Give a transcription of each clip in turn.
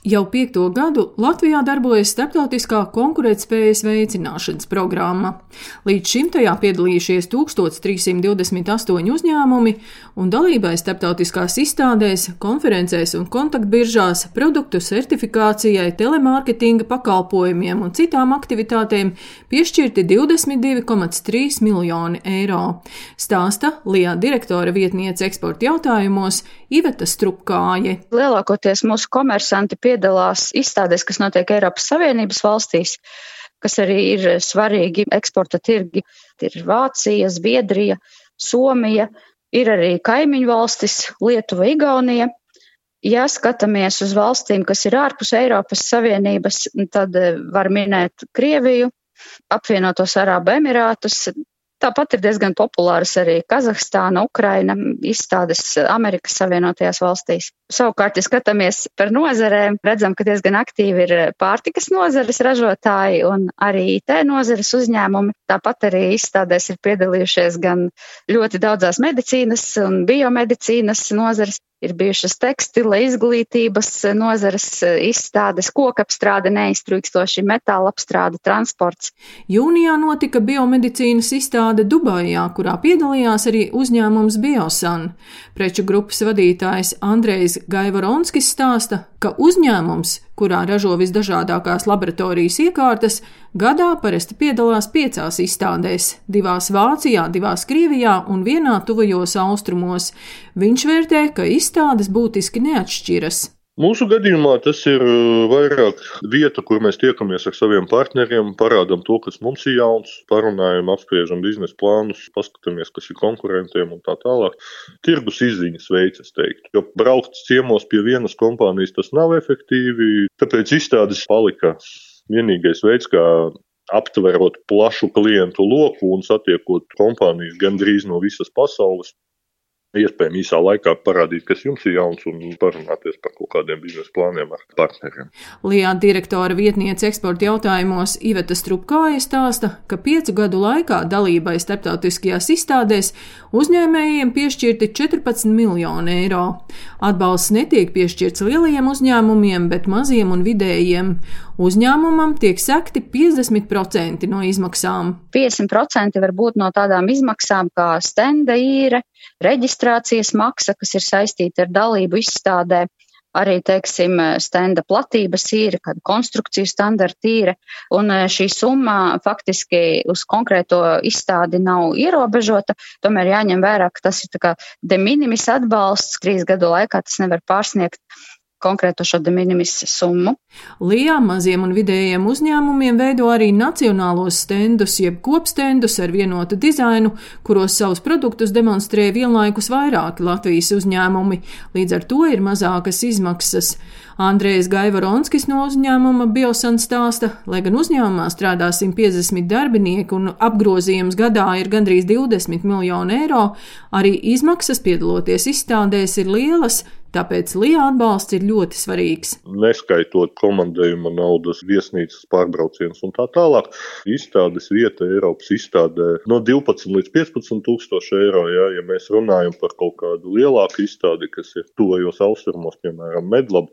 Jau piekto gadu Latvijā darbojas starptautiskā konkurētspējas veicināšanas programma. Līdz šim tajā piedalījušies 1328 uzņēmumi, un dalībai starptautiskās izstādēs, konferencēs un kontaktbiržās, produktu certifikācijai, telemārketinga pakalpojumiem un citām aktivitātēm piešķirti 22,3 miljoni eiro. Stāsta Lijā direktora vietniece eksporta jautājumos Iveta Strupkāje. Lielākoties mūsu komersanti piedalās izstādēs, kas notiek Eiropas Savienības valstīs, kas arī ir svarīgi eksporta tirgi. Ir Vācija, Zviedrija, Somija, ir arī kaimiņu valstis Lietuva, Igaunija. Ja skatāmies uz valstīm, kas ir ārpus Eiropas Savienības, tad var minēt Krieviju, apvienotos Arābu Emirātus, Tāpat ir diezgan populāras arī Kazahstāna, Ukraina, izstādes Amerikas Savienotajās valstīs. Savukārt, ja skatāmies par nozarēm, redzam, ka diezgan aktīvi ir pārtikas nozares ražotāji un arī IT nozares uzņēmumi. Tāpat arī izstādēs ir piedalījušies gan ļoti daudzās medicīnas un biomedicīnas nozares, ir bijušas tekstila, izglītības nozares izstādes, kokapstrāde, neiztrūkstoši metāla apstrāde, transports. Jūnijā notika biomedicīnas izstāde Dubajā, kurā piedalījās arī uzņēmums Biosan. Preču grupas vadītājs Andrejs Gaivaronskis stāsta, ka uzņēmums, kurā ražo visdažādākās laboratorijas iekārtas, gadā parasti piedalās piecās izstādēs - divās Vācijā, divās Krievijā un vienā tuvajos austrumos. Viņš vērtē, ka izstādes būtiski neatšķiras. Mūsu gadījumā tas ir uh, vairāk vieta, kur mēs tiekamies ar saviem partneriem, parādām to, kas mums ir jauns, parunājam, apspriežam biznesa plānus, paskatāmies, kas ir konkurentiem un tā tālāk. Tirgus izziņas veids, es teiktu. Jo braukt ciemos pie vienas kompānijas tas nav efektīvi, tāpēc izstādes palika vienīgais veids, kā aptverot plašu klientu loku un satiekot kompānijas gandrīz no visas pasaules, iespējami īsā laikā parādīt, kas jums ir jauns un parunāties par kaut kādiem biznesa plāniem ar partneriem. Lijā direktora vietniece eksporta jautājumos Iveta Strupkāja stāsta, ka piecu gadu laikā dalībai starptautiskajās izstādēs uzņēmējiem piešķirti 14 miljoni eiro. Atbalsts netiek piešķirts lielajiem uzņēmumiem, bet maziem un vidējiem. Uzņēmumam tiek sekti 50% no izmaksām. 50% var būt no tādām izmaksām kā stenda īre, reģistrācijas maksa, kas ir saistīta ar dalību izstādē, arī, teiksim, stenda platības īre, kāda konstrukciju standarta īre, un e, šī summa faktiski uz konkrēto izstādi nav ierobežota, tomēr jāņem vērā, ka tas ir de minimis atbalsts, krīzes gadu laikā tas nevar pārsniegt konkrēto šo de minimis summu. Lijā maziem un vidējiem uzņēmumiem veido arī nacionālos stendus, jeb kopstendus ar vienotu dizainu, kuros savus produktus demonstrē vienlaikus vairāki Latvijas uzņēmumi, līdz ar to ir mazākas izmaksas. Andrejs Gaivaronskis no uzņēmuma Biosan stāsta, lai gan uzņēmumā strādā 150 darbinieki un apgrozījums gadā ir gandrīz 20 miljonu eiro, arī izmaksas piedaloties izstādēs ir lielas, Tāpēc LIA atbalsts ir ļoti svarīgs. Neskaitot komandējuma naudas, viesnīcas pārbraucienus un tā tālāk, izstādes vieta Eiropas izstādē no 12 līdz 15 tūkstoši eiro. Ja, ja mēs runājam par kaut kādu lielāku izstādi, kas ir tuvajos austrumos, piemēram, Medlab,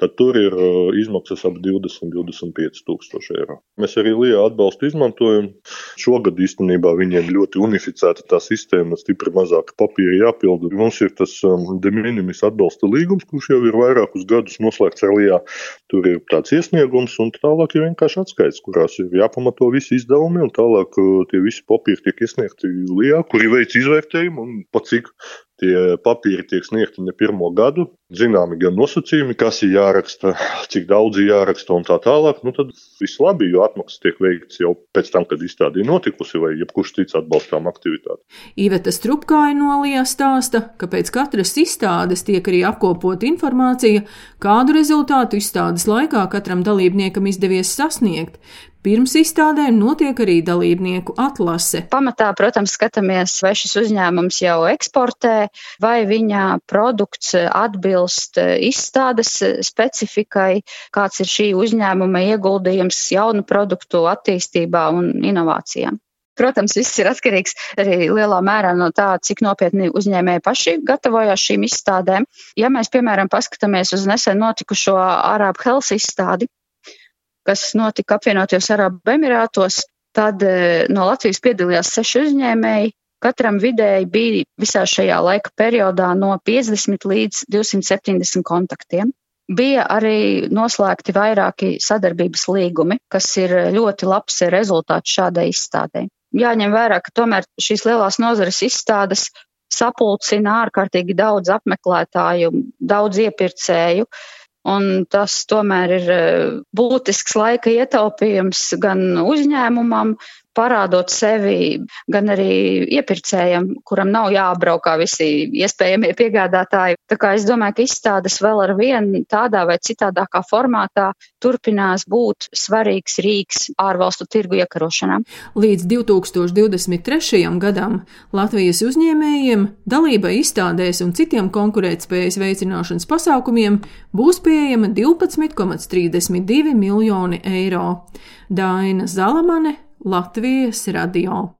tad tur ir uh, izmaksas ap 20-25 tūkstoši eiro. Mēs arī LIA atbalstu izmantojam. Šogad īstenībā viņiem ļoti unificēta tā sistēma, stipri mazāk papīra jāpilda. Mums ir tas um, de minimis atbalsta līgums, kurš jau ir vairākus gadus noslēgts ar LIA. Tur ir tāds iesniegums, un tālāk ir vienkārši atskaits, kurās ir jāpamato visi izdevumi, un tālāk uh, tie visi papīri tiek iesniegti LIA, kuri veic izvērtējumu un pa cik Tie papīri tiek sniegti ne pirmo gadu, zināmi gan nosacījumi, kas ir jāraksta, cik daudz ir jāraksta un tā tālāk. Nu, tad viss labi, jo atmaksas tiek veikts jau pēc tam, kad izstāde ir notikusi vai jebkurš cits atbalstām aktivitāte. Iveta Strupkāja nolījā stāsta, ka pēc katras izstādes tiek arī apkopota informācija, kādu rezultātu izstādes laikā katram dalībniekam izdevies sasniegt. Pirms izstādēm notiek arī dalībnieku atlase. Pamatā, protams, skatāmies, vai šis uzņēmums jau eksportē, vai viņa produkts atbilst izstādes specifikai, kāds ir šī uzņēmuma ieguldījums jaunu produktu attīstībā un inovācijām. Protams, viss ir atkarīgs arī lielā mērā no tā, cik nopietni uzņēmēji paši gatavojās šīm izstādēm. Ja mēs, piemēram, paskatāmies uz nesen notikušo Arābu Health izstādi, kas notika apvienotajos Arābu Emirātos, tad eh, no Latvijas piedalījās seši uzņēmēji. Katram vidēji bija visā šajā laika periodā no 50 līdz 270 kontaktiem. Bija arī noslēgti vairāki sadarbības līgumi, kas ir ļoti labs rezultāts šādai izstādē. Jāņem vērā, ka tomēr šīs lielās nozares izstādes sapulcina ārkārtīgi daudz apmeklētāju, daudz iepirkēju, Un tas tomēr ir eh, būtisks laika ietaupījums gan uzņēmumam, parādot sevi gan arī iepirkējam, kuram nav jāapbraukā visi iespējamie piegādātāji. Tā kā es domāju, ka izstādes vēl ar vienu tādā vai citādākā formātā turpinās būt svarīgs rīks ārvalstu tirgu iekarošanā. Līdz 2023. gadam Latvijas uzņēmējiem dalībai izstādēs un citiem konkurētspējas veicināšanas pasākumiem būs pieejama 12,32 miljoni eiro. Daina Zalamane Latvijas radio.